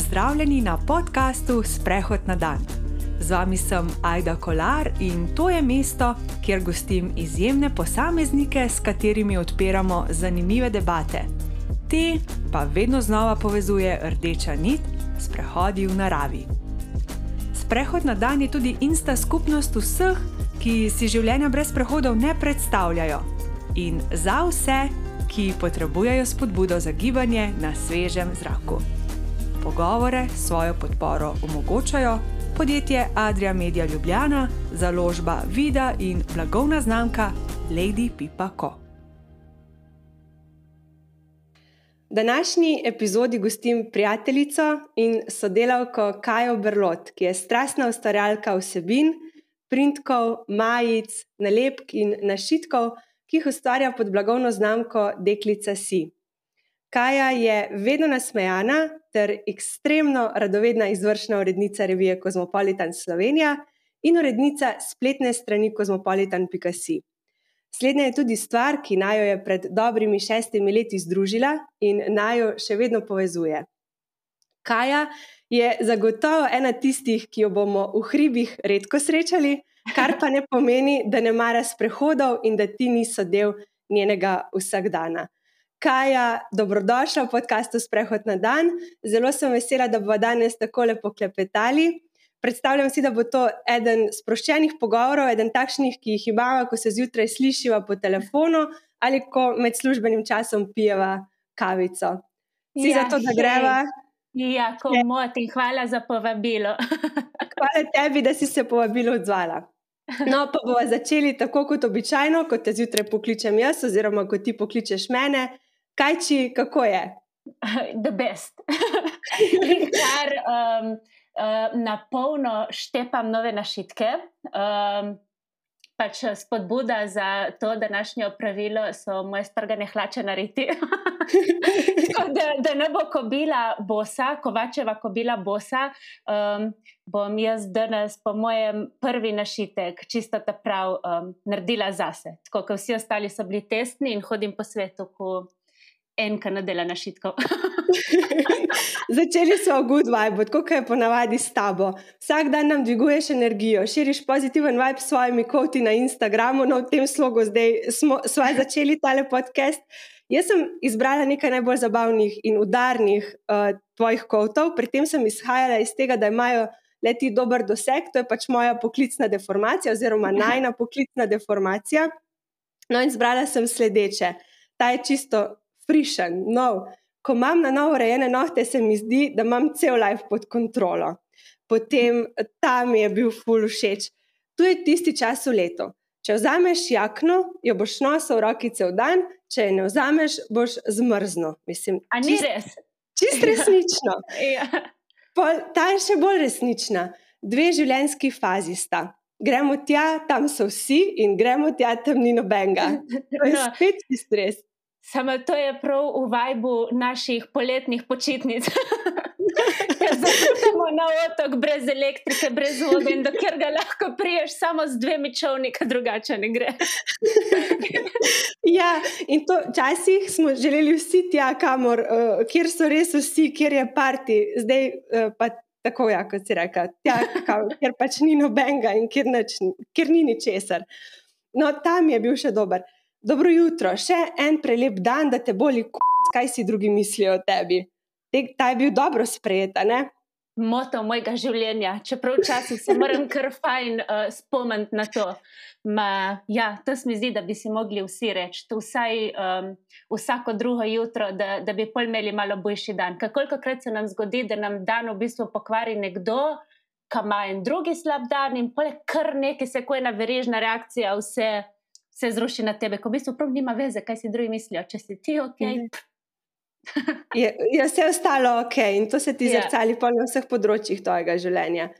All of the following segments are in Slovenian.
Pozdravljeni na podkastu Sprehod na dan. Z vami sem Aida Kolar in to je mesto, kjer gostim izjemne posameznike, s katerimi odpiramo zanimive debate. Te pa vedno znova povezuje rdeča nit sprehodi v naravi. Sprehod na dan je tudi insta skupnost vseh, ki si življenja brez prehodov ne predstavljajo. In za vse, ki potrebujejo spodbudo za gibanje na svežem zraku. Pogovore svojo podporo omogočajo podjetje Adria Media Ljubljana, založba Vida in blagovna znamka Lady Pipa Co. V današnji epizodi gostim prijateljico in sodelavko Kajo Berlot, ki je strastna ustvarjalka vsebin, printkov, majic, nalepk in našitkov, ki jih ustvarja pod blagovno znamko Deklica Si. Kaja je vedno nasmejana ter ekstremno radovedna izvršna urednica revije Cosmopolitan Slovenija in urednica spletne strani cosmopolitan.si. Slednja je tudi stvar, ki naj jo je pred dobrimi šestimi leti združila in naj jo še vedno povezuje. Kaja je zagotovo ena tistih, ki jo bomo v hribih redko srečali, kar pa ne pomeni, da ne mara sprehodov in da ti niso del njenega vsakdana. Kaja, dobrodošla v podkastu Sprehod na dan. Zelo sem vesela, da bomo danes tako lepo klepetali. Predstavljam si, da bo to eden sproščenih pogovorov, eden takšnih, ki jih imamo, ko se zjutraj slišiva po telefonu ali ko med službenim časom pijeva kavico. Si ja, za to, da greva? Ja, komot in hvala za povabilo. hvala tebi, da si se povabilo odzvala. No, pa bomo začeli tako kot običajno, kot te zjutraj pokličem jaz, oziroma kot ti pokličeš mene. Kaj či, kako je? The best. Kar um, uh, na polno štepam nove našitke. Um, pač spodbuda za to današnje opravilo so moje strgane hlače na riti. da, da ne bo kobila bosa, kovačeva kobila bosa, um, bom jaz danes, po mojem, prvi našitek, čisto ta prav, um, naredila zase. Tako kot vsi ostali so bili testni in hodim po svetu, ko enka nadela našitkov. Začeli smo v good vibe, kot je ponavadi s tabo. Vsak dan nam dviguješ energijo, širiš pozitiven vibe s svojimi koti na Instagramu, no v tem slogu zdaj smo začeli tale podcast. Jaz sem izbrala nekaj najbolj zabavnih in udarnih uh, tvojih kotov, pri tem sem izhajala iz tega, da imajo leti dober doseg, to je pač moja poklicna deformacija, oziroma najna poklicna deformacija. No, in izbrala sem sledeče. Ta je čisto frišen, nov. Ko imam na novo urejene nohte, se mi zdi, da imam cel life pod kontrolo. Potem tam je bil ful všeč. Tu je tisti čas v letu. Če vzameš jakno, jo boš nosil v roki cel dan, če je ne vzameš, boš zmrzno. Mislim, A ni čist, res? Čist resnično. ja. Pol, ta je še bolj resnična. Dve življenjski fazi sta. Gremo tja, tam so vsi, in gremo tja, tam ni nobenega. To je no. spet stres. Samo to je prav v vajbu naših poletnih počitnic. Ker zapremo na otok brez elektrike, brez vode in dokler ga lahko priješ samo z dvemi čovni, ker drugače ne gre. ja, in to včasih smo želeli vsi tja, kamor, uh, kjer so res vsi, kjer je parti, zdaj uh, pa tako, ja, kot si rekel, tja, kam, kjer pač ni nobenega in kjer, neč, kjer ni ničesar. No, tam je bil še dober. Dobro jutro, še en prelep dan, da te boli, kaj si drugi mislijo o tebi. Te, ta je bil dobro sprejet, ne? Moto mojega življenja, čeprav včasih se moram kar fajn uh, spomniti na to. Ma, ja, to se mi zdi, da bi si mogli vsi reči, vsaj um, vsako drugo jutro, da, da bi pol imeli malo boljši dan. Koliko krat se nam zgodi, da nam dan v bistvu pokvari nekdo, ki ima en drugi slab dan in pol je kar neki se koja ena verižna reakcija, vse se zruši na tebe, ko v bistvu prav nima veze, kaj si drugi mislijo, če si ti ok. Mhm. je, je vse ostalo ok in to se ti yeah. Ja. zrcali na vseh področjih tvojega življenja.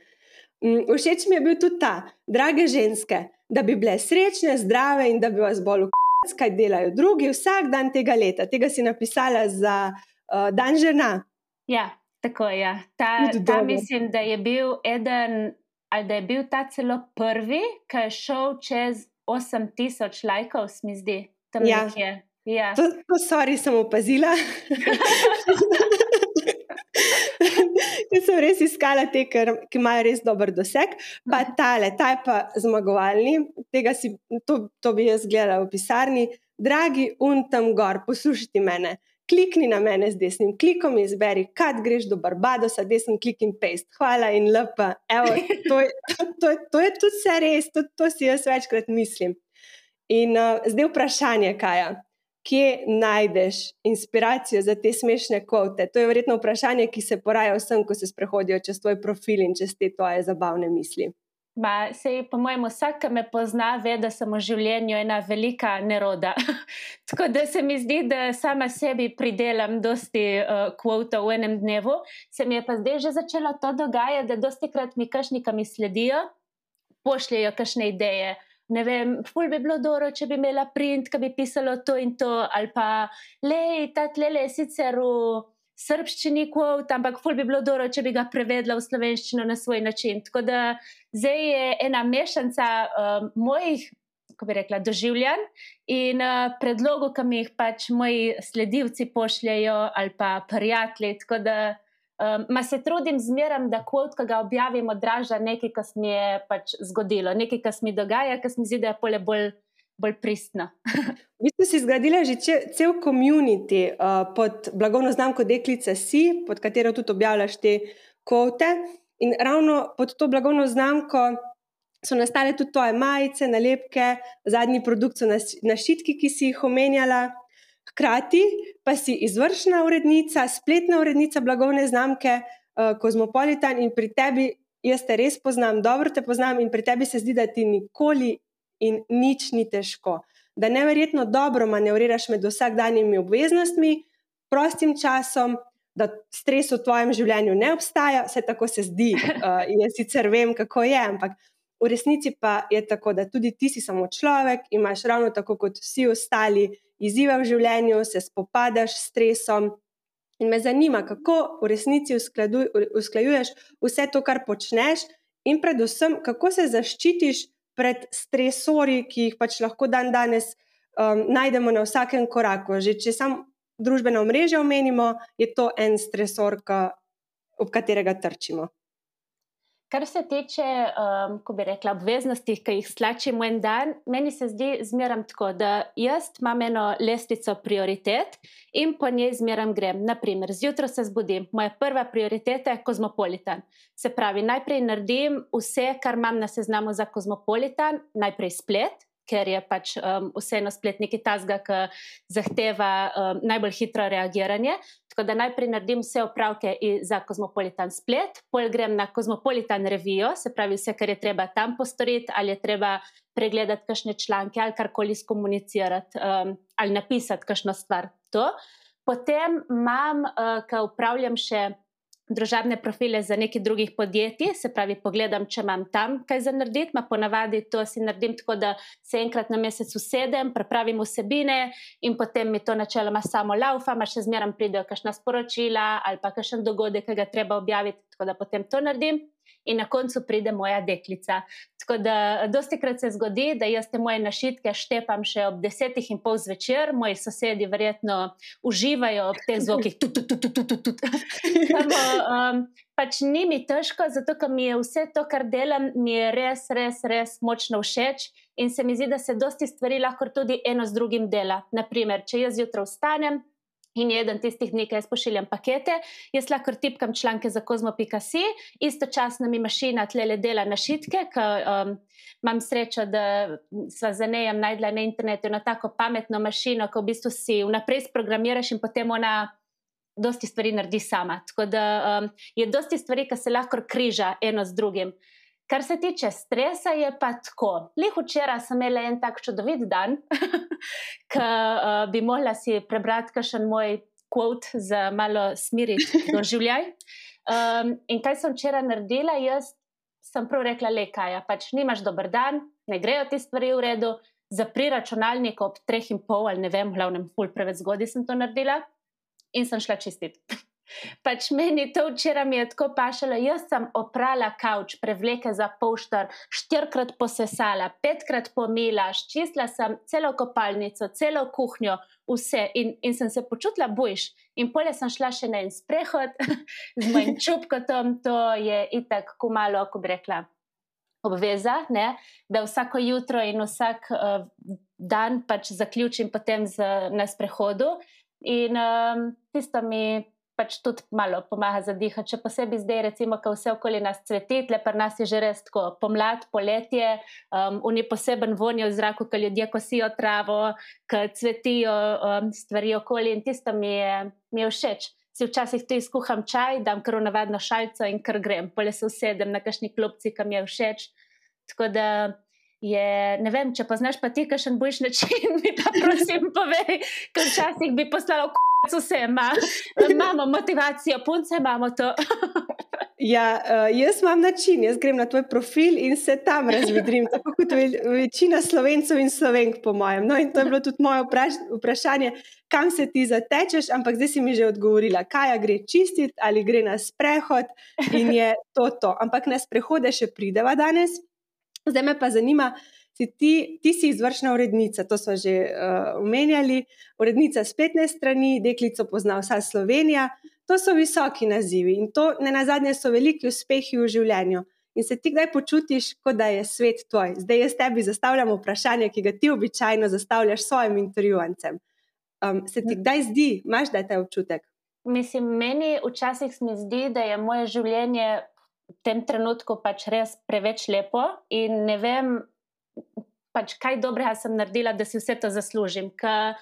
Mm, všeč mi je bil tudi ta, drage ženske, da bi bile srečne, zdrave in da bi vas bolj ukvarjali, kaj delajo drugi vsak dan tega leta. Tega si napisala za uh, dan žena. Ja, tako je. Ja. Ta, ta mislim, da je bil eden, ali da je bil ta celo prvi, ki je šel čez 8000 lajkov, se mi zdi, tam ja. nekje. Ja. To, to sorry, sem opazila. Jaz sem res iskala te, ker, ki imajo res dober doseg, pa tale, ta je pa zmagovalni. Si, to, to bi jaz gledala v pisarni. Dragi, un tam gor, poslušajte mene. Klikni na mene z desnim klikom in izberi, kad greš do Barbadosa, desni klik in paste. Hvala in lepa. Evo, to, je, to, to, to je tudi vse res, to, to si jaz večkrat mislim. In uh, zdaj vprašanje, kaj je kje najdeš inspiracijo za te smešne kvote? To je verjetno vprašanje, ki se poraja vsem, ko se sprehodijo čez tvoj profil in čez te tvoje zabavne misli. Ma, sej, po mojem, vsak, ki me pozna, ve, da sem v življenju ena velika neroda. Tako da se mi zdi, da sama sebi pridelam dosti kvotov uh, v enem dnevu. Se mi je pa zdaj že začelo to dogajati, da dosti krat mi kašnika mi sledijo, pošljajo kašne ideje ne vem, ful bi bilo dobro, če bi imela print, ki bi pisalo to in to, ali pa le, ta tlele je sicer v srpščini kvot, ampak ful bi bilo dobro, če bi ga prevedla v slovenščino na svoj način. Tako da zdaj je ena mešanca um, mojih. Ko bi rekla, doživljanj in uh, predlogov, ki mi jih pač moji sledilci pošljajo, ali pa prijatelji. Tako da Um, se trudim zmeraj, da kvot, ki ga objavim, odraža nekaj, kar se mi je pač zgodilo, nekaj, kar se mi dogaja, kar se mi zdi, da je pole bolj, bolj pristno. Vi ste si zgradili že cel komunity uh, pod blagovno znamko Deklica Si, pod katero tudi objavljaš te kvote. In ravno pod to blagovno znamko so nastale tudi tvoje majice, nalepke, zadnji produkt so našitki, ki si jih omenjala. Hkrati pa si izvršna urednica, spletna urednica blagovne znamke Kozmopolitan uh, in pri tebi, jaz te res poznam, dobro te poznam in pri tebi se zdi, da ti nikoli in nič ni težko. Da neverjetno dobro manevriraš med vsakdanjimi obveznostmi, prostim časom, da stres v tvojem življenju ne obstaja, vse tako se zdi. Uh, jaz sicer vem, kako je, ampak v resnici pa je tako, da tudi ti si samo človek, imaš ravno tako kot vsi ostali izzive v življenju, se spopadaš s stresom. In me zanima, kako v resnici usklajuješ vse to, kar počneš, in predvsem, kako se zaščitiš pred stresori, ki jih pač lahko dan danes um, najdemo na vsakem koraku. Že če samo družbeno mrežo omenimo, je to en stresor, ka, ob katerega trčimo. Kar se tiče, um, ko bi rekla, obveznosti, ki jih slačimo en dan, meni se zdi zmeraj tako, da jaz imam eno lestvico prioritet in po njej zmeraj grem. Naprimer, zjutraj se zbudim, moja prva prioriteta je kozmopolitan. Se pravi, najprej naredim vse, kar imam na seznamu za kozmopolitan, najprej splet, ker je pač um, vseeno splet nekaj tasga, ki zahteva um, najbolj hitro reagiranje. Tako da najprej naredim vse opravke za Kozmopolitan splet, pol grem na Kozmopolitan revijo, se pravi vse, kar je treba tam postoriti, ali je treba pregledati kakšne članke ali karkoli skomunicirati um, ali napisati kakšno stvar. To. Potem imam, uh, ko upravljam še družabne profile za neki drugih podjetij, se pravi, pogledam, če imam tam kaj za narediti, ma ponavadi to si naredim tako, da se enkrat na mesec usedem, prepravim vsebine in potem mi to načeloma samo laufa, ma še zmeram pridejo kakšna sporočila ali pa kakšen dogodek, ki ga treba objaviti, tako da potem to naredim in na koncu pride moja deklica. Tako da, dosti krat se zgodi, da jaz te moje našitke štepam še ob desetih in pol zvečer, moji sosedi verjetno uživajo ob teh zvokih. Samo, um, pač ni mi težko, zato ker mi je vse to, kar delam, mi je res, res, res močno všeč. In se mi zdi, da se dosti stvari lahko tudi eno z drugim dela. Naprimer, če jaz zjutraj vstanem, In je eden tistih dni, ki jaz pošiljam pakete, jaz lahko tipkam članke za kozmo.si, istočasno mi mašina tle dela našitke, ker um, imam srečo, da sva za nejem najdla na internetu eno tako pametno mašino, ko v bistvu si vnaprej sprogramiraš in potem ona dosti stvari naredi sama. Tako da um, je dosti stvari, ki se lahko križa eno z drugim. Kar se tiče stresa, je pa tako. Lih včeraj sem imela en tak čudovit dan, ki uh, bi mohla si prebrati kakšen moj kvot za malo smiriti doživljaj. Um, in kaj sem včeraj naredila, jaz sem prav rekla, le kaj, pač nimaš dober dan, ne grejo ti stvari v redu, zapri računalnik ob treh in pol, ali ne vem, glavnem, pol preveč zgodaj sem to naredila in sem šla čistiti. Pač meni to včeraj mi je tako pašalo. Jaz sem oprala kavč, prevleke za poštar, štirikrat posesala, petkrat pomila, čistila sem celo kopalnico, celo kuhinjo, vse in, in sem se počutila bojš. In polje sem šla še na en sprehod z mojim čupkom, to je itak, ko malo, ko bi rekla. Obveza, ne, da vsako jutro in vsak uh, dan pač zaključim potem z, na sprehodu. In um, tisto mi pač tudi malo pomaga za dihati. Še posebej zdaj, recimo, ko vse okoli nas cveti, le pa nas je že res tako pomlad, poletje, um, oni poseben vonijo v zraku, ko ljudje kosijo travo, ko cvetijo um, stvari okoli in tisto mi je, mi je všeč. Si včasih tu izkuham čaj, dam kar navadno šalco in kar grem, pole se usedem na kakšni klopci, kam je všeč. Tako da je, ne vem, če poznaš pa ti, kakšen boš način, mi pa prosim povej, ker včasih bi poslala v vse ima, imamo motivacijo, punce imamo to. Ja, uh, jaz imam način, jaz grem na tvoj profil in se tam razvedrim, tako kot ve, večina slovencev in slovenk, po mojem. No, in to je bilo tudi moje vpraš vprašanje, kam se ti zatečeš, ampak zdaj si mi že odgovorila, kaj gre čistiti ali gre na sprehod in je to to. Ampak na sprehode še prideva danes. Zdaj me pa zanima, uh, si ti, ti si izvršna urednica, to smo že uh, omenjali, urednica spletne strani, deklico pozna vsa Slovenija. To so visoki nazivi in to ne na zadnje so veliki uspehi v življenju. In se ti kdaj počutiš, kot da je svet tvoj? Zdaj jaz tebi zastavljam vprašanje, ki ga ti običajno zastavljaš svojim intervjuvancem. Um, se ti kdaj zdi, imaš da ta občutek? Mislim, meni včasih se mi zdi, da je moje življenje v tem trenutku pač res preveč lepo in ne vem, pač kaj dobrega sem naredila, da si vse to zaslužim. Ka,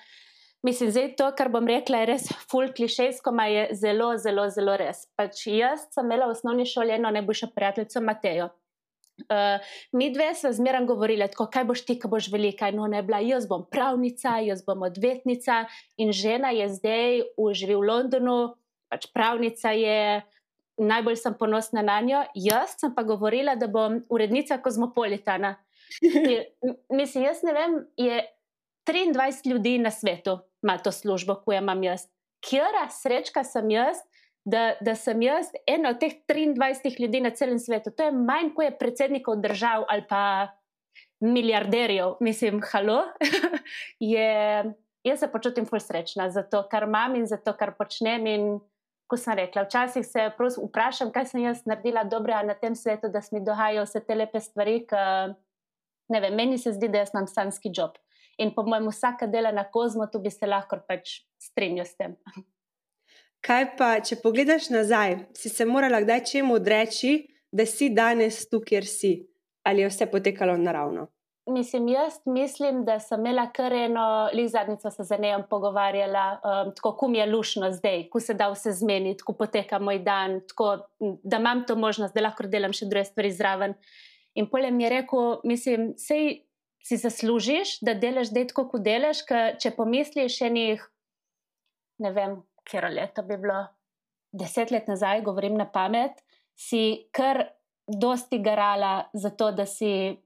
mislim, da to, kar bom rekla, je res full klišejsko, ma je zelo, zelo, zelo res. Pač jaz sem imela v osnovni šoli eno najboljšo prijateljico, Matejo. Uh, mi dve smo zmeraj govorili, tako, kaj boš ti, ko boš velika. No, ne bila, jaz bom pravnica, jaz bom odvetnica. In žena je zdaj uživi v Londonu, pač pravnica je, najbolj sem ponosna na njo. Jaz sem pa govorila, da bom urednica kozmopolitana. Mislim, jaz ne vem, je 23 ljudi na svetu, ima to službo, ko jo imam jaz. Kjera srečka sem jaz, da, da sem jaz ena od teh 23 ljudi na celem svetu. To je manj, kot je predsednikov držav ali pa milijarderjev. Mislim, halo. je, jaz se počutim fulj srečna za to, kar imam in za to, kar počnem. In, Ko sem rekla, včasih se vprašam, kaj sem jaz naredila dobrega na tem svetu, da se mi dogajajo vse te lepe stvari, ki ne vem, meni se zdi, da jaz imam stanski job. In po mojem, vsaka dela na kozmo, tu bi se lahko pač strinjal s tem. Kaj pa, če pogledaš nazaj, si se morala kdaj čemu odreči, da si danes tu, kjer si, ali je vse potekalo naravno? Mislim, jaz mislim, da sem imela kar eno, lih zadnjico se z nejem pogovarjala, um, tako kum je lušno zdaj, ko se da vse zmeniti, ko poteka moj dan, tako, da imam to možnost, da lahko delam še druge stvari zraven. In polem je rekel, mislim, sej si zaslužiš, da delaš zdaj tako, kot delaš, ker če pomisliš še njih, ne vem, kjer leto bi bilo, deset let nazaj, govorim na pamet, si kar dosti garala za to, da si.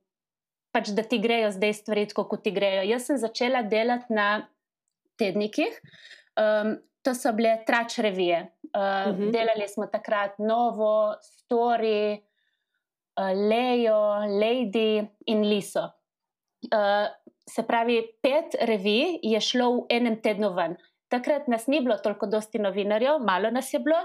Pač, da ti grejo zdaj stvari, kot ti grejo. Jaz sem začela delati na tednikih, um, to so bile trač revije. Uh, uh -huh. Delali smo takrat novo, story, uh, Lejo, Lady in Liso. Uh, se pravi, pet revij je šlo v enem tednu ven. Takrat nas ni bilo toliko dosti novinarjev, malo nas je bilo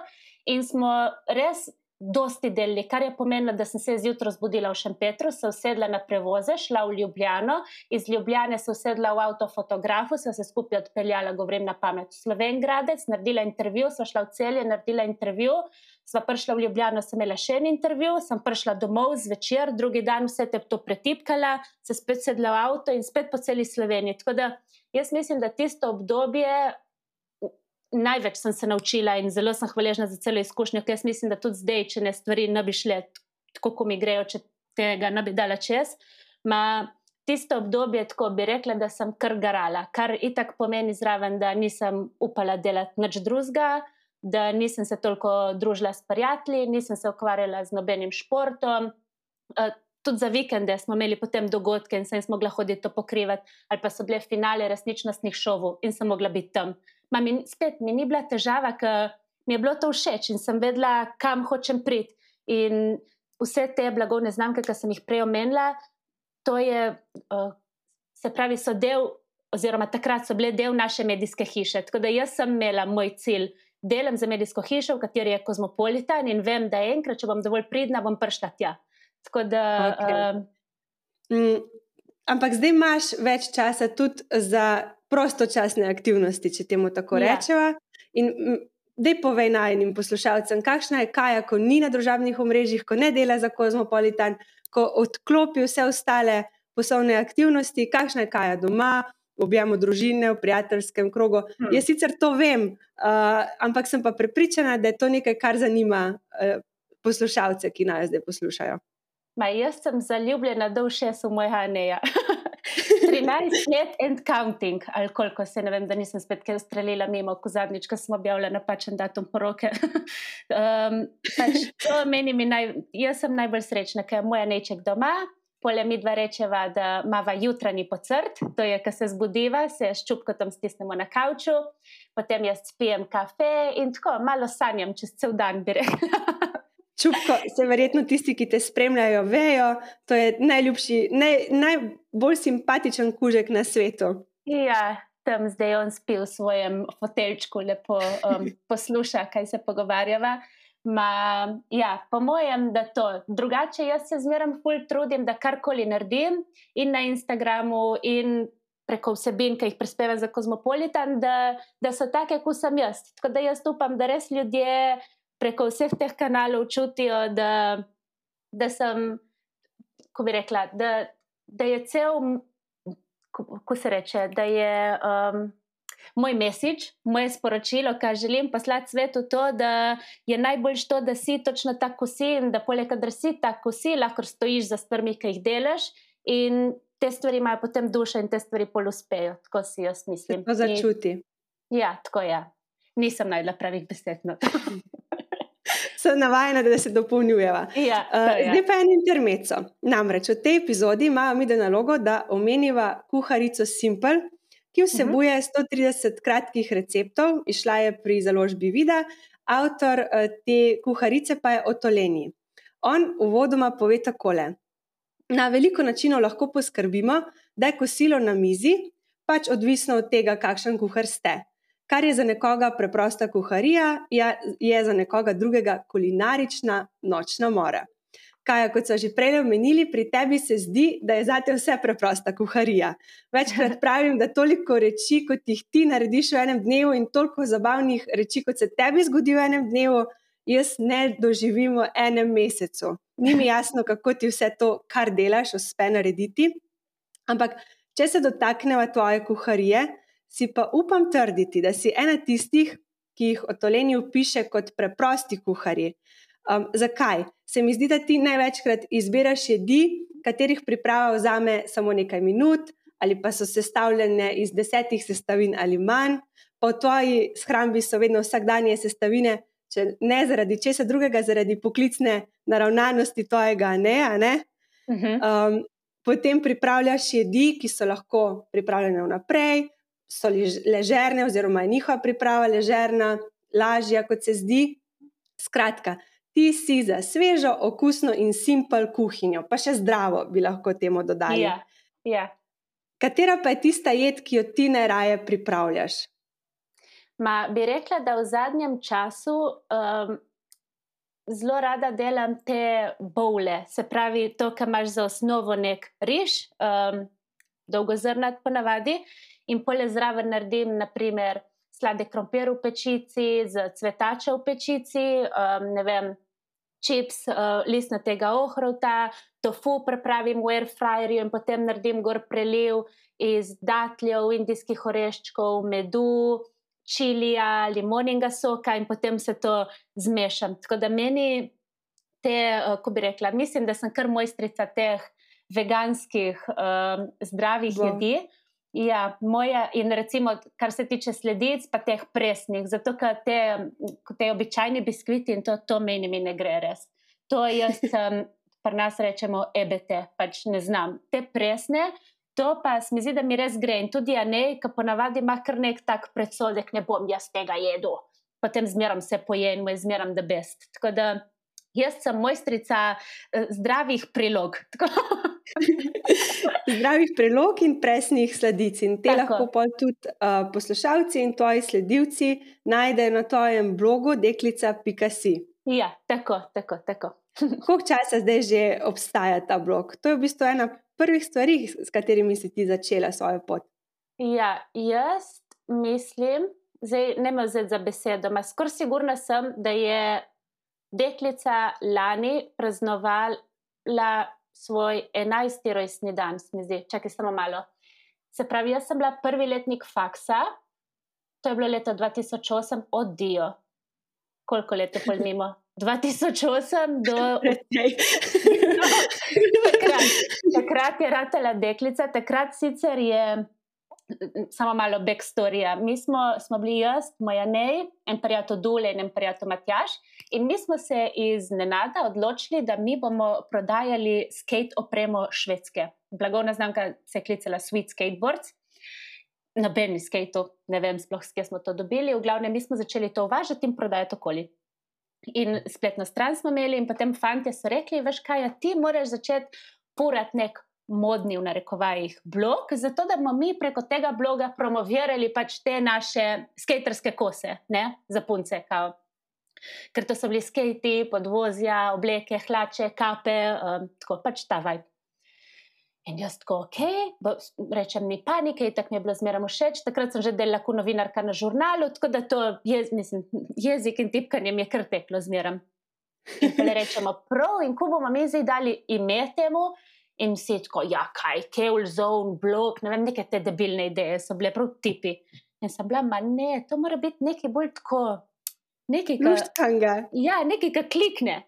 in smo res dosti delili, kar je pomenilo, da sem se zjutraj zbudila v Šempetru, se usedla na prevoze, šla v Ljubljano, iz Ljubljane se usedla v avtofotografu, se vse skupaj odpeljala, govorim na pamet, v Slovengradec, naredila intervju, sva šla v celje, naredila intervju, sva prišla v Ljubljano, sem imela še en intervju, sem prišla domov zvečer, drugi dan vse te to pretipkala, se spet sedla v avto in spet po celi Sloveniji. Tako da jaz mislim, da tisto obdobje največ sem se naučila in zelo sem hvaležna za celo izkušnjo, ker jaz mislim, da tudi zdaj, če ne stvari ne bi šle tako, kot mi grejo, če tega ne bi dala čez. Ma tisto obdobje, tako bi rekla, da sem kar garala, kar itak pomeni zraven, da nisem upala delati nič drugega. Da nisem se toliko družila s prijatelji, nisem se ukvarjala z nobenim športom. Uh, tudi za vikende smo imeli potem dogodke in sem mogla hoditi to pokrivati, ali pa so bile finale resničnostnih šovov in sem mogla biti tam. Ma mi, spet mi ni bila težava, ker mi je bilo to všeč in sem vedela, kam hočem priti. In vse te blagovne znamke, ki sem jih prej omenila, to je, uh, se pravi, so del, oziroma takrat so bile del naše medijske hiše. Tako da jaz sem imela moj cilj. Delam za medijsko hišo, v kateri je kozmopolitan, in vem, da enkrat, če bom dovolj pridna, bom prišla tja. Tako da. Okay. Um, mm, ampak zdaj imaš več časa tudi za prostočasne aktivnosti, če temu tako ja. rečemo. In da povej najnim poslušalcem, kakšna je Kaja, ko ni na družabnih omrežjih, ko ne dela za kozmopolitan, ko odklopi vse ostale poslovne aktivnosti, kakšna je Kaja doma. Objemo družine v prijateljskem krogu. Hmm. Jaz sicer to vem, uh, ampak sem pa prepričana, da je to nekaj, kar zanima uh, poslušalce, ki naj zdaj poslušajo. Ma, jaz sem zaljubljena do všeč v mojega neja. 13 let and counting, ali koliko se ne vem, da nisem spet kaj ustrelila mimo, ko zadnjič, ko smo objavljali napačen datum poroke. um, pač to meni naj, jaz sem najbolj srečna, ker je moj neček doma. Polje mi dva rečeva, da imamo jutranji pocrt, to je, ko se zbudiva, se s čupkom stisnemo na kavču, potem jaz spijem kafe in tako malo sanjam čez cel dan, bi rekla. Čupko, se verjetno tisti, ki te spremljajo, vejo, to je najljubši, naj, najbolj simpatičen kužek na svetu. Ja, tam zdaj on spi v svojem fotelčku, lepo um, posluša, kaj se pogovarjava. Ma, ja, po mojem, da to. Drugače, jaz se zmeraj ful trudim, da karkoli naredim in na Instagramu, in preko vsebin, ki jih prispevam za Kozmopolitan, da, da so take, kot sem jaz. Tako da jaz upam, da res ljudje preko vseh teh kanalov čutijo, da, da sem, ko bi rekla, da, da je cel, ko se reče, da je um, moj mesič, moje sporočilo, kar želim poslati svetu, to, da je najbolj to, da si točno tako si in da poleg tega, da si tako si, lahko stojiš za stvarmi, ki jih delaš. In te stvari imajo potem dušo, in te stvari pol uspejo, tako si jaz mislim. To začuti. In, ja, tako je. Nisem najdla pravih besed. No. sem navajena, da se dopolnjujeva. Ja, uh, zdaj pa en intermezzo. Namreč v tej epizodi imamo mi nalogo, da omeniva kuharico Simple, ki vsebuje 130 mhm. kratkih receptov, išla je pri založbi Vida, avtor uh, te kuharice pa je Otoleni. On uvodoma pove takole: Na veliko načinov lahko poskrbimo, da je kosilo na mizi, pač odvisno od tega, kakšen kuhar ste. Kar je za nekoga preprosta kuharija, je za nekoga drugega kulinarična nočna mora. Kaj, kot so že prej omenili, pri tebi se zdi, da je zate vse preprosta kuharija. Večkrat pravim, da toliko reči, kot jih ti narediš v enem dnevu, in toliko zabavnih reči, kot se tebi zgodi v enem dnevu, jaz ne doživim v enem mesecu. Ni mi jasno, kako ti vse to, kar delaš, uspe narediti. Ampak, če se dotaknemo tvoje kuharije, si pa upam trditi, da si ena tistih, ki jih otoleni piše kot preprosti kuhari. Um, zakaj? Se mi zdi, da ti največkrat izbiraš jedi, katerih priprava vzame samo nekaj minut, ali pa so sestavljene iz desetih sestavin ali manj, v tvoji shrambi so vedno vsakdanje sestavine, če ne zaradi česa drugega, zaradi poklicne naravnanosti tvojega ne. ne? Uh mhm. -huh. um, potem pripravljaš jedi, ki so lahko pripravljene vnaprej, so ležerne, oziroma je njihova priprava ležerna, lažja, kot se zdi. Skratka, ti si za svežo, okusno in simpel kuhinjo, pa še zdravo, bi lahko temu dodali. Ja, ja. Katera pa je tista jed, ki jo ti najraje pripravljaš? Ma, bi rekla, da v zadnjem času um, zelo rada delam te bole, se pravi, to, kar imaš za osnovo nek riž, um, dolgozrnat ponavadi in polje zraven naredim, naprimer, sladek krompir v pečici, z cvetača v pečici, um, ne vem, čips, uh, listnatega ohrovta, tofu prepravim v airfryerju in potem naredim gor preliv iz datljev, indijskih oreščkov, medu. Čilija, limoninga soka, in potem se to zmešam. Tako da meni te, uh, ko bi rekla, mislim, da sem kar mojstrica teh veganskih, um, zdravih Bo. jedi. Ja, moja, in recimo, kar se tiče sledic, pa teh presnih, zato ker te, te običajne biskviti in to, to meni mi ne gre res. To jaz, um, pa nas rečemo EBT, pač ne znam. Te presne, to pa mi zdi, da mi res gre. In tudi ja, ne, ki ponavadi ima kar nek tak predsodek, ne bom jaz tega jedel. potem zmeram vse pojem, zmeram the best. Tako da jaz sem mojstrica uh, zdravih prilog. zdravih prilog in presnih sladic. In te Tako. lahko tudi uh, poslušalci in tvoji sledilci najdejo na tvojem blogu deklica.si. Ja, tako, tako. tako. Koliko časa zdaj že obstaja ta blog? To je v bistvu ena prvih stvari, s katerimi si ti začela svojo pot. Ja, jaz mislim, zdaj ne me vzeti za besedo, ampak skoraj sigurna sem, da je deklica lani praznovala svoj 11. rojstni dan, se mi zdi, čakaj samo malo. Se pravi, jaz sem bila prvi letnik faksa, to je bilo leto 2008, odijo. Koliko let je pol mimo? 2008 do. takrat, takrat je ratela deklica, takrat sicer je samo malo backstorija. Mi smo, smo bili jaz, moja nej, en prijatelj Dule in en prijatelj Matjaš. In mi smo se iz nenada odločili, da mi bomo prodajali skate opremo švedske. Blagovna znamka se je klicala Sweet Skateboards. Nobeni skate, ne vem sploh, kje smo to dobili. V glavnem, mi smo začeli to uvažati in prodajati okoli. In spletno stran smo imeli, in potem fanti so rekli: Veš kaj, ja, ti moraš začeti purati nek modni v narekovajih blog, zato da bomo mi preko tega bloga promovirali pač te naše skaterske kose, ne, za punce. Kao. Ker to so bili skati, podvozja, obleke, hlače, kape, um, tako pač ta vibe. In jaz tako, ok, bo, rečem, ni panike, tako mi je bilo zmeraj všeč. Takrat sem že delala kot novinarka na žurnalu, tako da to je, mislim, jezik in tipkanje mi je kar teklo zmeraj. In rečemo, prav, in ko bomo mi zdaj dali ime temu, in vsi tako, ja, kaj, Keul Zone, blog, ne vem, neke te debilne ideje so bile prav tipi. In sem bila, ma ne, to mora biti nekaj bolj tako, nekaj kar. Ja, nekaj, kar klikne.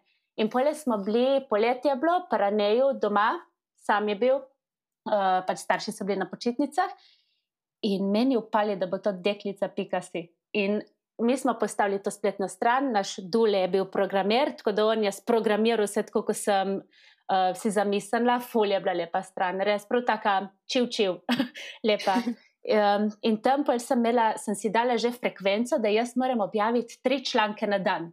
In pole smo bili, poletje je bilo, paraneju doma, sam je bil, uh, pač starši so bili na počitnicah. In meni upali, da bo to deklica, pika si. In mi smo postavili to spletno stran, naš Dule je bil programer, tako da on je sprogramiral vse, kot sem uh, si zamislila, fulje je bila lepa stran, res prav taka čivčiv, lepa. Um, in tam pa sem, imela, sem si dala že frekvenco, da jaz moram objaviti tri članke na dan.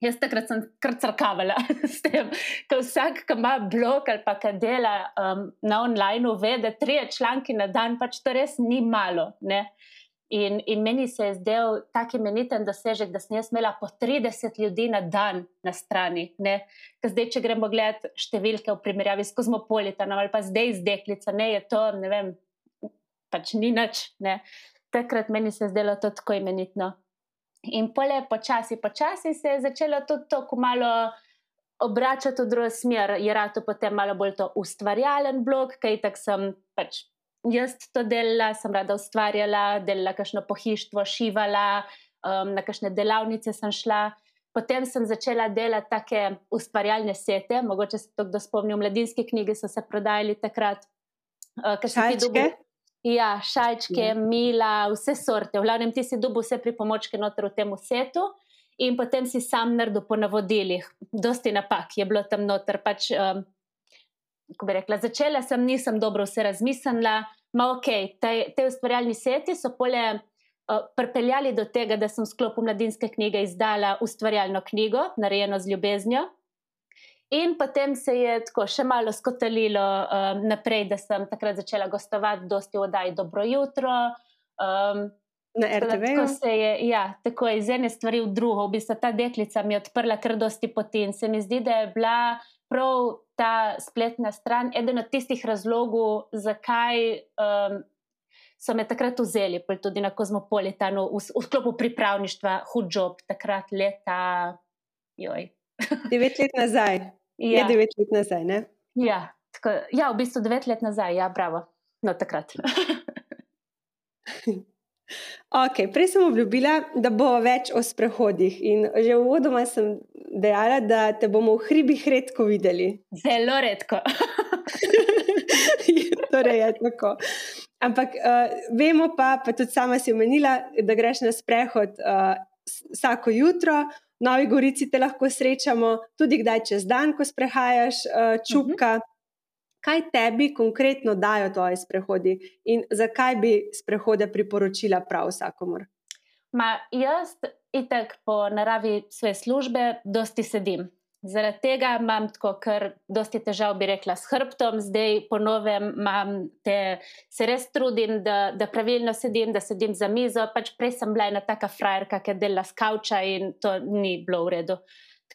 Jaz takrat sem kar crkavala s tem, da vsak, ki ima blog ali pa ki dela um, na online, ve, da tri članke na dan, pač to res ni malo. Ne? In, in meni se je zdel tako imeniten dosežek, da sem jaz imela po 30 ljudi na dan na strani. Zdaj, če gremo gledati številke v primerjavi s kozmopolitanom ali pa zdaj z deklico, ne je to, ne vem, pač ni nič. Ne. Takrat meni se je zdelo to tako imenitno. In pole, počasi, počasi se je začelo tudi to malo obračati v drugo smer, je rado potem malo bolj to ustvarjalen blog, kaj tak sem pač jaz to delala, sem rada ustvarjala, delala kakšno pohištvo, šivala, um, na kakšne delavnice sem šla. Potem sem začela delati take ustvarjalne sete, mogoče se to kdo spomni, v mladinski knjigi so se prodajali takrat. Uh, šajčke? Ja, šajčke, ja. mila, vse sorte. V glavnem ti si dobil vse pripomočke noter v tem setu in potem si sam naredil po navodilih. Dosti napak je bilo tam noter. Pač, um, ko bi rekla, začela sem, nisem dobro vse razmislila, Ma ok, te, te ustvarjalni seti so pole uh, pripeljali do tega, da sem v sklopu mladinske knjige izdala ustvarjalno knjigo, narejeno z ljubeznijo. In potem se je tako še malo skotalilo um, naprej, da sem takrat začela gostovati, dosti v oddaji Dobro jutro. Um, Na RTV. Tako, se je, ja, tako je iz ene stvari v drugo. V bistvu ta deklica mi je odprla kar dosti poti in se mi zdi, da je bila prav ta spletna stran eden od tistih razlogov, zakaj um, so me takrat vzeli, tudi na Kozmopolitanu, v, v sklopu pripravništva, hud job, takrat leta. Joj. devet let nazaj. Ja. Je devet let nazaj, ne? Ja, tako, ja, v bistvu devet let nazaj, ja, bravo. No, takrat. Okay, prej sem obljubila, da bo več o sprehodih. In že v uvodu sem dejala, da te bomo v hribih redko videli. Zelo redko. torej je tako. Ampak uh, vemo pa, pa tudi sama si omenila, da greš na sprehod uh, vsako jutro. V Novi Gorici te lahko srečamo, tudi kdaj čez dan, ko sprehajaš uh, čupka. Uh -huh kaj tebi konkretno dajo tvoji sprehodi in zakaj bi sprehode priporočila prav vsakomor? Ma jaz, itek po naravi svoje službe, dosti sedim. Zaradi tega imam tako, ker dosti težav, bi rekla, s hrbtom, zdaj ponovem, te, se res trudim, da, da pravilno sedim, da sedim za mizo. Pač prej sem bila ena taka frajerka, ki je delala skavča in to ni bilo v redu.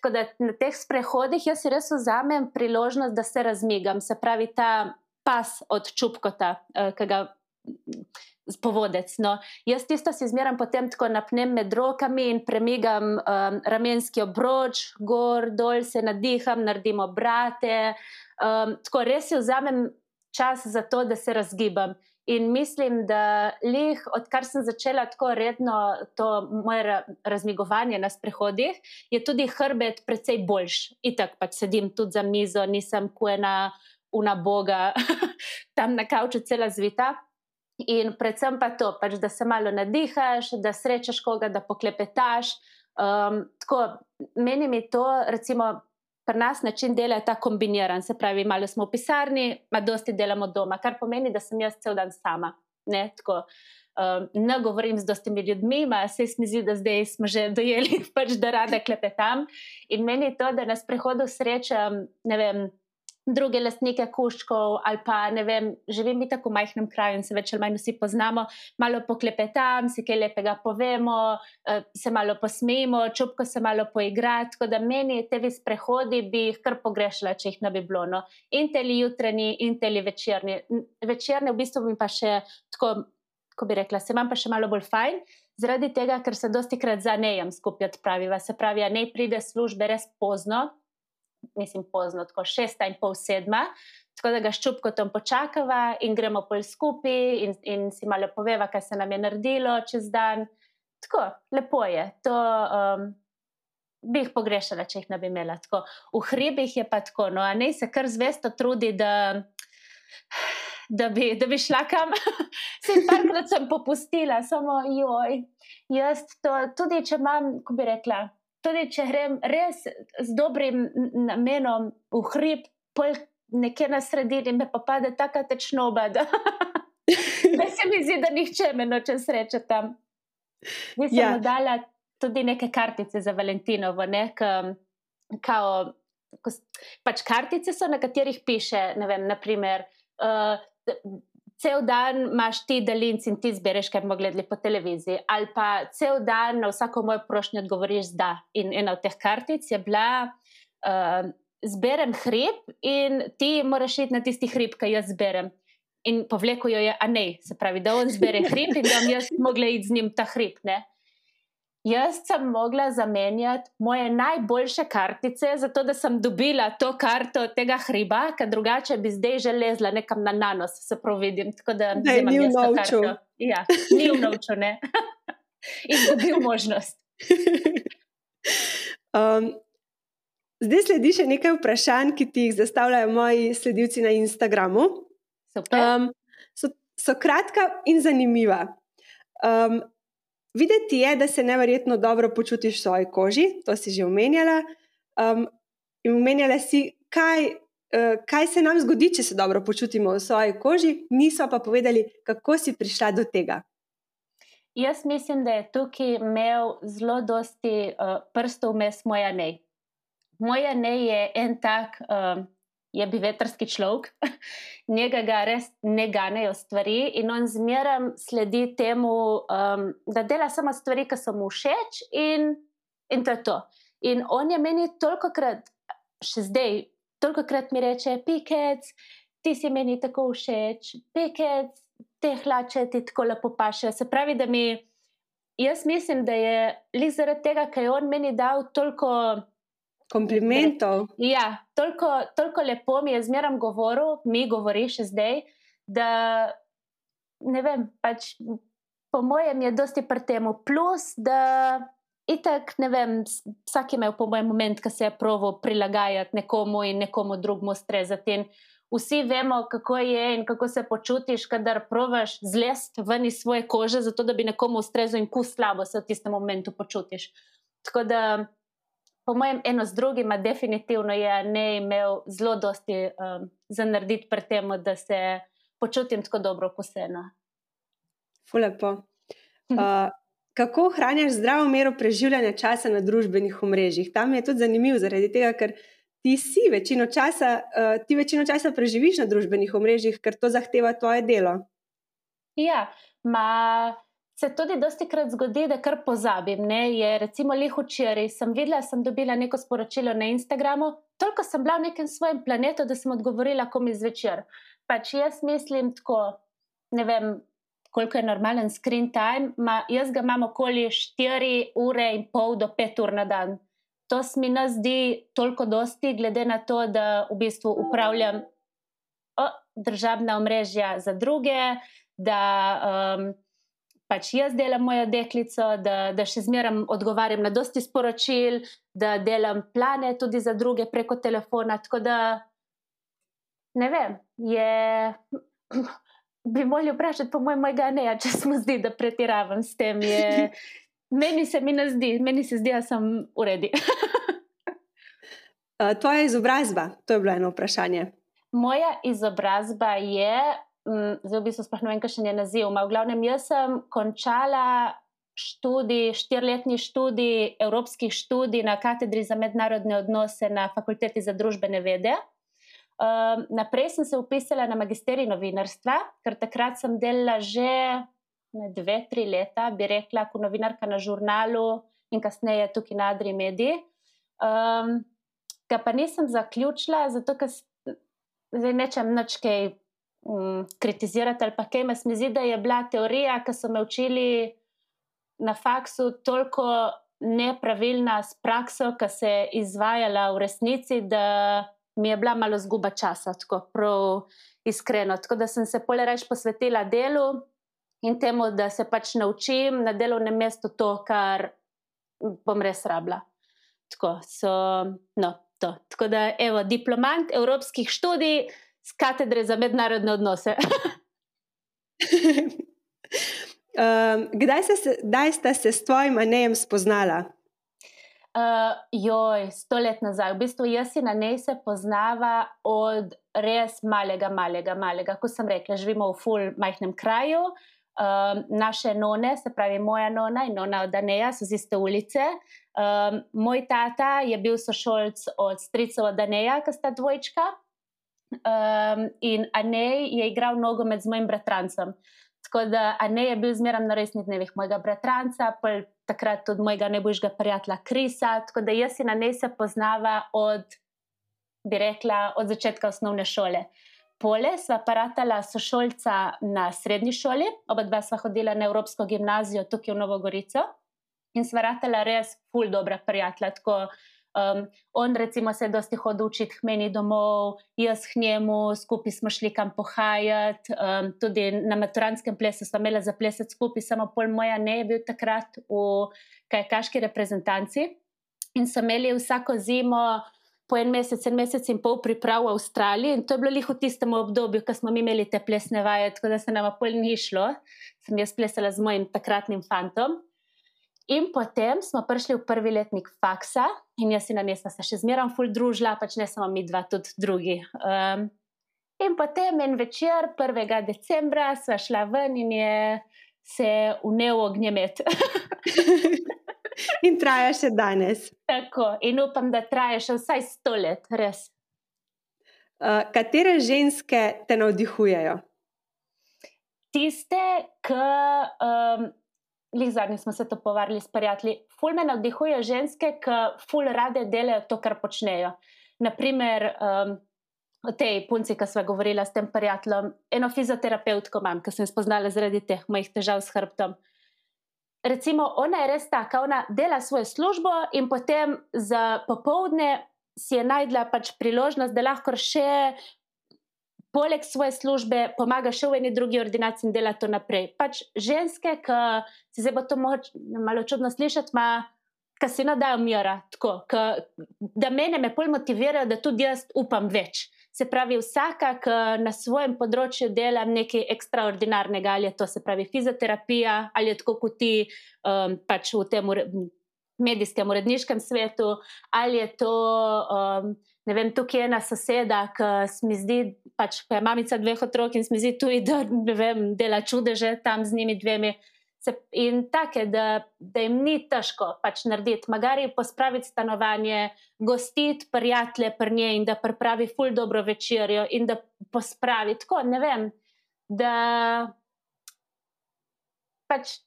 Tako da na teh sprehodih jaz res vzamem priložnost, da se razmigam, se pravi ta pas od čupkota, eh, ki ga povodec. No. Jaz tisto si zmeram potem tako napnem med rokami in premigam um, ramenski obroč, gor, dol se nadiham, naredim obrate. Um, tako res si vzamem čas za to, da se razgibam. In mislim, da lih, odkar sem začela tako redno to moje razmigovanje na sprehodih, je tudi hrbet precej boljši. Itak pač sedim tudi za mizo, nisem kuena, una boga, tam na kavču cela zvita. In predvsem pa to, pač, da se malo nadihaš, da srečaš koga, da poklepetaš. Um, tako, meni je to, recimo, pri nas način dela je ta kombiniran. Se pravi, malo smo v pisarni, pa dosti delamo doma, kar pomeni, da sem jaz cel dan sama. Ne, tako, um, ne govorim z dostimi ljudmi, ma se mi zdi, da zdaj smo že dojeli, pač, da rada klepetam. In meni je to, da nas prehodu srečam, ne vem druge lastnike kuščkov, ali pa ne vem, živim tako v majhnem kraju in se več ali manj vsi poznamo, malo poklepetam, si kaj lepega povemo, eh, se malo posmejimo, čupko se malo poigrati. Tako da meni te vi sprehodi bi jih kar pogrešala, če jih ne bi bilo. No. In teli jutranji, in teli večerni. Večerne v bistvu mi pa še tako, ko bi rekla, se vam pa še malo bolj fajn. Zaradi tega, ker se dosti krat zanejem skupaj odpraviva. Se pravi, ne pride službe res pozno, mislim, pozno, tako šesta in pol sedma. Tako da ga ščupkotom počakava in gremo pol skupaj in, in si malo poveva, kaj se nam je naredilo čez dan. Tako, lepo je. To um, bi jih pogrešala, če jih ne bi imela. Tako, v hribih je pa tako, no, a ne se kar zvesto trudi, da, da, bi, da bi šla kam. Se jim parkrat sem popustila, samo joj. Jaz to, tudi če imam, ko bi rekla, tudi če grem res z dobrim namenom v hrib, pol nekje na sredini, me pa pade tako tečnoba, da se mi zdi, da nihče me noče sreče tam. Mi smo ja. dali tudi neke kartice za Valentinovo, ne, kao, pač kartice so, na katerih piše, ne vem, naprimer. Uh, cel dan imaš ti daljnic in ti zbereš, kaj bomo gledali po televiziji, ali pa cel dan na vsako mojo prošnjo odgovoriš da. In ena od teh kartic je bila, uh, zberem hrib in ti moraš iti na tisti hrib, ki jaz zberem. In povleko jo je, a ne, se pravi, da on zbere hrib in da bom jaz mogla iti z njim ta hrib. Ne? Jaz sem mogla zamenjati moje najboljše kartice, zato da sem dobila to karto tega hriba, ker drugače bi zdaj že lezla nekam na nanos, se pravi, vidim. Tako da ne bi imel novčo. Ja, ni v novčo, ne. Izgubil možnost. um, zdaj sledi še nekaj vprašanj, ki ti jih zastavljajo moji sledilci na Instagramu. Um, so, so kratka in zanimiva. Um, Videti je, da se nevrjetno dobro počutiš v svoji koži, to si že omenjala. Um, in omenjala si, kaj, uh, kaj se nam zgodi, če se dobro počutimo v svoji koži, niso pa povedali, kako si prišla do tega. Jaz mislim, da je tukaj imel zelo dosti uh, prstov vmes moja nej. Moja nej je en tak. Uh, je bi vetrski človek, njega ga res ne ganejo stvari in on zmeraj sledi temu, um, da dela samo stvari, ki so mu všeč, in, in to je to. In on je meni toliko krat, še zdaj, toliko krat mi reče: Pikec, ti si meni tako všeč, pikec, te hlače ti tako lepo paše. Se pravi, da mi. Jaz mislim, da je le zaradi tega, ker je on meni dal toliko komplimentov. Ja, toliko, toliko lepo mi je zmeraj govoril, mi govori še zdaj, da ne vem, pač po mojem je dosti pri tem. Plus, da itak, ne vem, vsak ima po mojem moment, ki se je provo prilagajati nekomu in nekomu drugmu strezati. Vsi vemo, kako je in kako se počutiš, kadar provaš zlest ven iz svoje kože, zato da bi nekomu ustrezal in ku slabo se v tistem momentu počutiš. Tako da po mojem, eno z drugim, definitivno je ne imel zelo dosti um, za narediti pri tem, da se počutim tako dobro, kot se ena. Fulepo. Uh, kako ohranjaš zdravo mero preživljanja časa na družbenih omrežjih. Tam je tudi zanimivo, zaradi tega, ker ti si večino časa, uh, ti večino časa preživiš na družbenih omrežjih, ker to zahteva tvoje delo. Ja, ma. Se tudi dosti krat zgodi, da kar pozabim. Ne? Je recimo lih včeraj, sem videla, sem dobila neko sporočilo na Instagramu, toliko sem bila v nekem svojem planetu, da sem odgovorila komi zvečer. Pač jaz mislim tako, ne vem, koliko je normalen screen time, ma jaz ga imam okoli 4 ure in pol do 5 ur na dan. To se mi ne zdi toliko dosti, glede na to, da v bistvu upravljam o, državna omrežja za druge, da um, pač jaz delam mojo deklico, da, da še zmeraj odgovarjam na dosti sporočil, da delam plane tudi za druge preko telefona. Tako da ne vem, je. Bi morali vprašati, po mojem, mojega ne, če smo zdi, da pretiravam s tem. Je, meni se mi ne zdi, meni se zdi, da sem v redu. Tvoja izobrazba, to je bilo eno vprašanje. Moja izobrazba je zdaj v bistvu sploh ne vem, kakšen je naziv. Ma v glavnem, jaz sem končala študij, štirletni študij, evropskih študij na katedri za mednarodne odnose na fakulteti za družbene vede. Um, naprej sem se upisala na magisterij novinarstva, ker takrat sem delala že ne, dve, tri leta, bi rekla, kot novinarka na žurnalu in kasneje tukaj na Adri Mediji. Um, ga pa nisem zaključila, zato ker nečem nič kaj um, kritizirati ali pa kaj. Meni se zdi, da je bila teorija, ki so me učili na faksu, toliko nepravilna s prakso, ki se je izvajala v resnici, da mi je bila malo zguba časa, tako prav iskreno. Tako da sem se pole reč posvetila delu in temu, da se pač naučim na delovnem mestu to, kar bom res rabila. Tako, so, no, Tako da, evo, diplomant evropskih študij, z katedre za mednarodne odnose. um, kdaj, se, kdaj ste se s tvojim anejem spoznala? Uh, joj, sto let nazaj. V bistvu jaz in anej se poznava od res malega, malega, malega. Kot sem rekla, živimo v ful majhnem kraju. Um, naše none, se pravi moja nona in nona od Aneja, so z iste ulice. Um, moj tata je bil sošolc od strica od Aneja, ki sta dvojčka. Um, in Anej je igral nogomet z mojim bratrancem. Tako da Anej je bil zmeraj na resnih dnevih mojega bratranca, pa takrat tudi mojega najboljšega prijatelja Krisa. Tako da jaz in Anej se poznava od, bi rekla, od začetka osnovne šole. Pole sva paratala sošolca na srednji šoli, oba dva sva hodila na Evropsko gimnazijo tukaj v Novogorico in sva ratala res ful dobra prijatelja. Um, on, recimo, se je dosti hodil učiti k meni domov, jaz k njemu, skupaj smo šli kam pohajati. Um, tudi na maturanskem plesu smo imeli za plesati skupaj, samo pol moja ne je bil takrat v kajkaški reprezentanci. In so imeli vsako zimo po en mesec, en mesec in pol priprav v Avstraliji. In to je bilo jih v tistem obdobju, ko smo imeli te plesne vaje, tako da se nam pol ni šlo. Sem jaz plesala z mojim takratnim fantom. In potem smo prišli v prvi letnik faksa, in jaz in Anes sta se še zmeraj ful družila, pač ne samo mi dva, tudi drugi. Um, in potem en večer, 1. decembra, sva šla ven in je se unev ognjemet. in traja še danes. Tako, in upam, da traja še vsaj sto let, res. Uh, katere ženske te navdihujejo? Tiste, ki. Um, Lih zadnji smo se to povarili s prijatelji. Ful me navdihuje ženske, ki ful rade delajo to, kar počnejo. Naprimer, um, tej punci, ki smo govorili s tem prijateljem, eno fizioterapeutko imam, ki sem spoznala zaradi teh mojih težav s hrbtom. Recimo, ona je res taka, ona dela svojo službo in potem za popovdne si je najdla pač priložnost, da lahko še poleg svoje službe pomaga še v eni drugi ordinaciji in dela to naprej. Pač ženske, ki se zdaj bo to moč, malo čudno slišati, ima. Ki si nadajo mira, tako, ka, da mene me bolj motivirajo, da tudi jaz upam več. Se pravi, vsaka, ki na svojem področju dela nekaj ekstraordinarnega, ali je to se pravi fizioterapija, ali je tako kot ti um, pač v tem medijskem, uredniškem svetu, ali je to. Um, ne vem, tukaj je ena soseda, ki se mi zdi, pač pa je mamica dveh otrok in se mi zdi tudi, da vem, dela čudeže tam z njimi dvemi. Se, in take, da, da jim ni težko pač narediti, magari pospraviti stanovanje, gostiti prijatelje pri njej in da pripravi ful dobro večerjo in da pospravi tako, ne vem, da pač,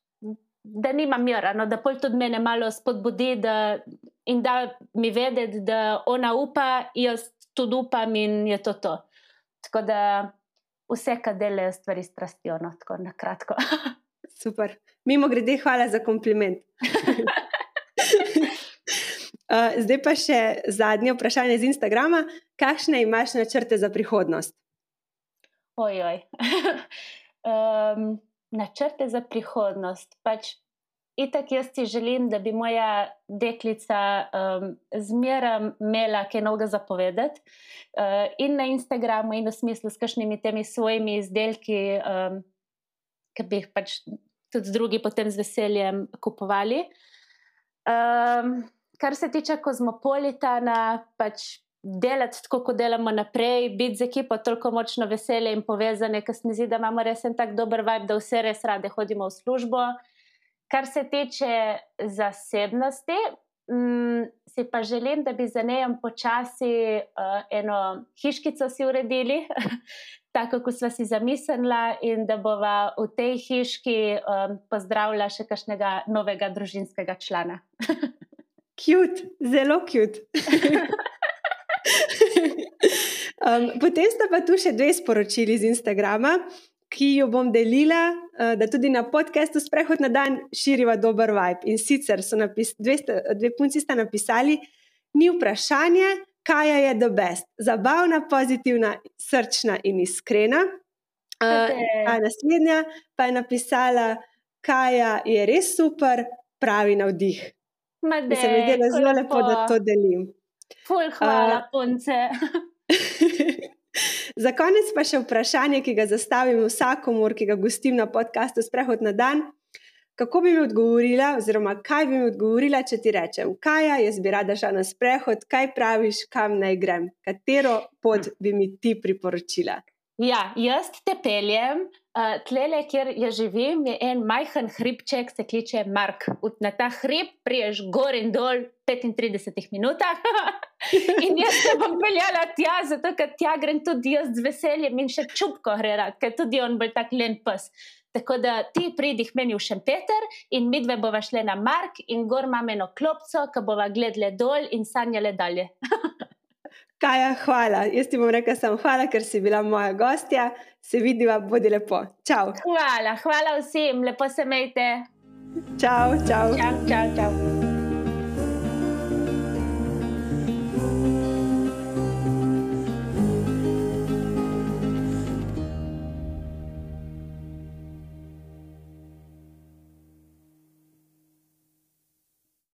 da nima mira, no, da pol tudi mene malo spodbudi da, in da mi vedeti, da ona upa, jaz tudi upam in je to to. Tako da vse, kar delajo, stvari strastijo, no, tako na kratko. Super. Mimo grede, hvala za kompliment. Uh, zdaj pa še zadnje vprašanje z Instagrama. Kakšne imaš načrte za prihodnost? Ojoj. um, načrte za prihodnost. Pač, itak jaz si želim, da bi moja deklica um, zmeraj imela kaj novega zapovedati. Uh, in na Instagramu, in v smislu s kakšnimi temi svojimi izdelki, um, ki bi jih pač tudi drugi potem z veseljem kupovali. Um, kar se tiče kozmopolitana, pač delati tako, kot delamo naprej, biti z ekipo toliko močno veselje in povezane, ker se mi zdi, da imamo res en tak dober vibe, da vse res rade hodimo v službo. Kar se tiče zasebnosti, mm, si pa želim, da bi za nejem počasi uh, eno hiškico si uredili, tako kot smo si zamislili, in da bova v tej hiški um, pozdravila še kakšnega novega družinskega člana. Kjut, zelo kjut. um, potem sta pa tu še dve sporočili z Instagrama, ki jo bom delila, uh, da tudi na podkastu Sprehod na dan širiva dober vibe. In sicer so napis, dve, dve punci sta napisali, ni vprašanje, kaj je the best. Zabavna, pozitivna, srčna in iskrena. Uh, naslednja pa je napisala, kaj je res super, pravi navdih. Made, se mi zdi zelo lepo, da to delim. Ful, hvala, uh, punce. Za konec pa še vprašanje, ki ga zastavim vsakomur, ki ga gostim na podkastu Sprehod na dan. Kako bi mi odgovorila, oziroma kaj bi mi odgovorila, če ti rečem, kaj je, jaz bi rada šla na sprehod, kaj praviš, kam naj grem, katero pot bi mi ti priporočila? Ja, jaz te peljem. Uh, tlele, kjer jaz živim, je en majhen hribček, se kliče Mark. Na ta hrib priješ gor in dol v 35 minutah. in jaz se bom peljala tja, zato ker tja grem tudi jaz z veseljem in še čupko gre rad, ker tudi on bo tak len pes. Tako da ti pridih meni v Šempeter in mi dve bova šli na Mark in gor imamo eno klopco, ki bova gledali dol in sanjali dalje. Kaja, hvala. Jaz ti bom rekla samo hvala, ker si bila moja gostja. Se vidiva, bodi lepo. Čau. Hvala, hvala vsem, lepo se imejte. Čau, čau. Čau, čau, čau.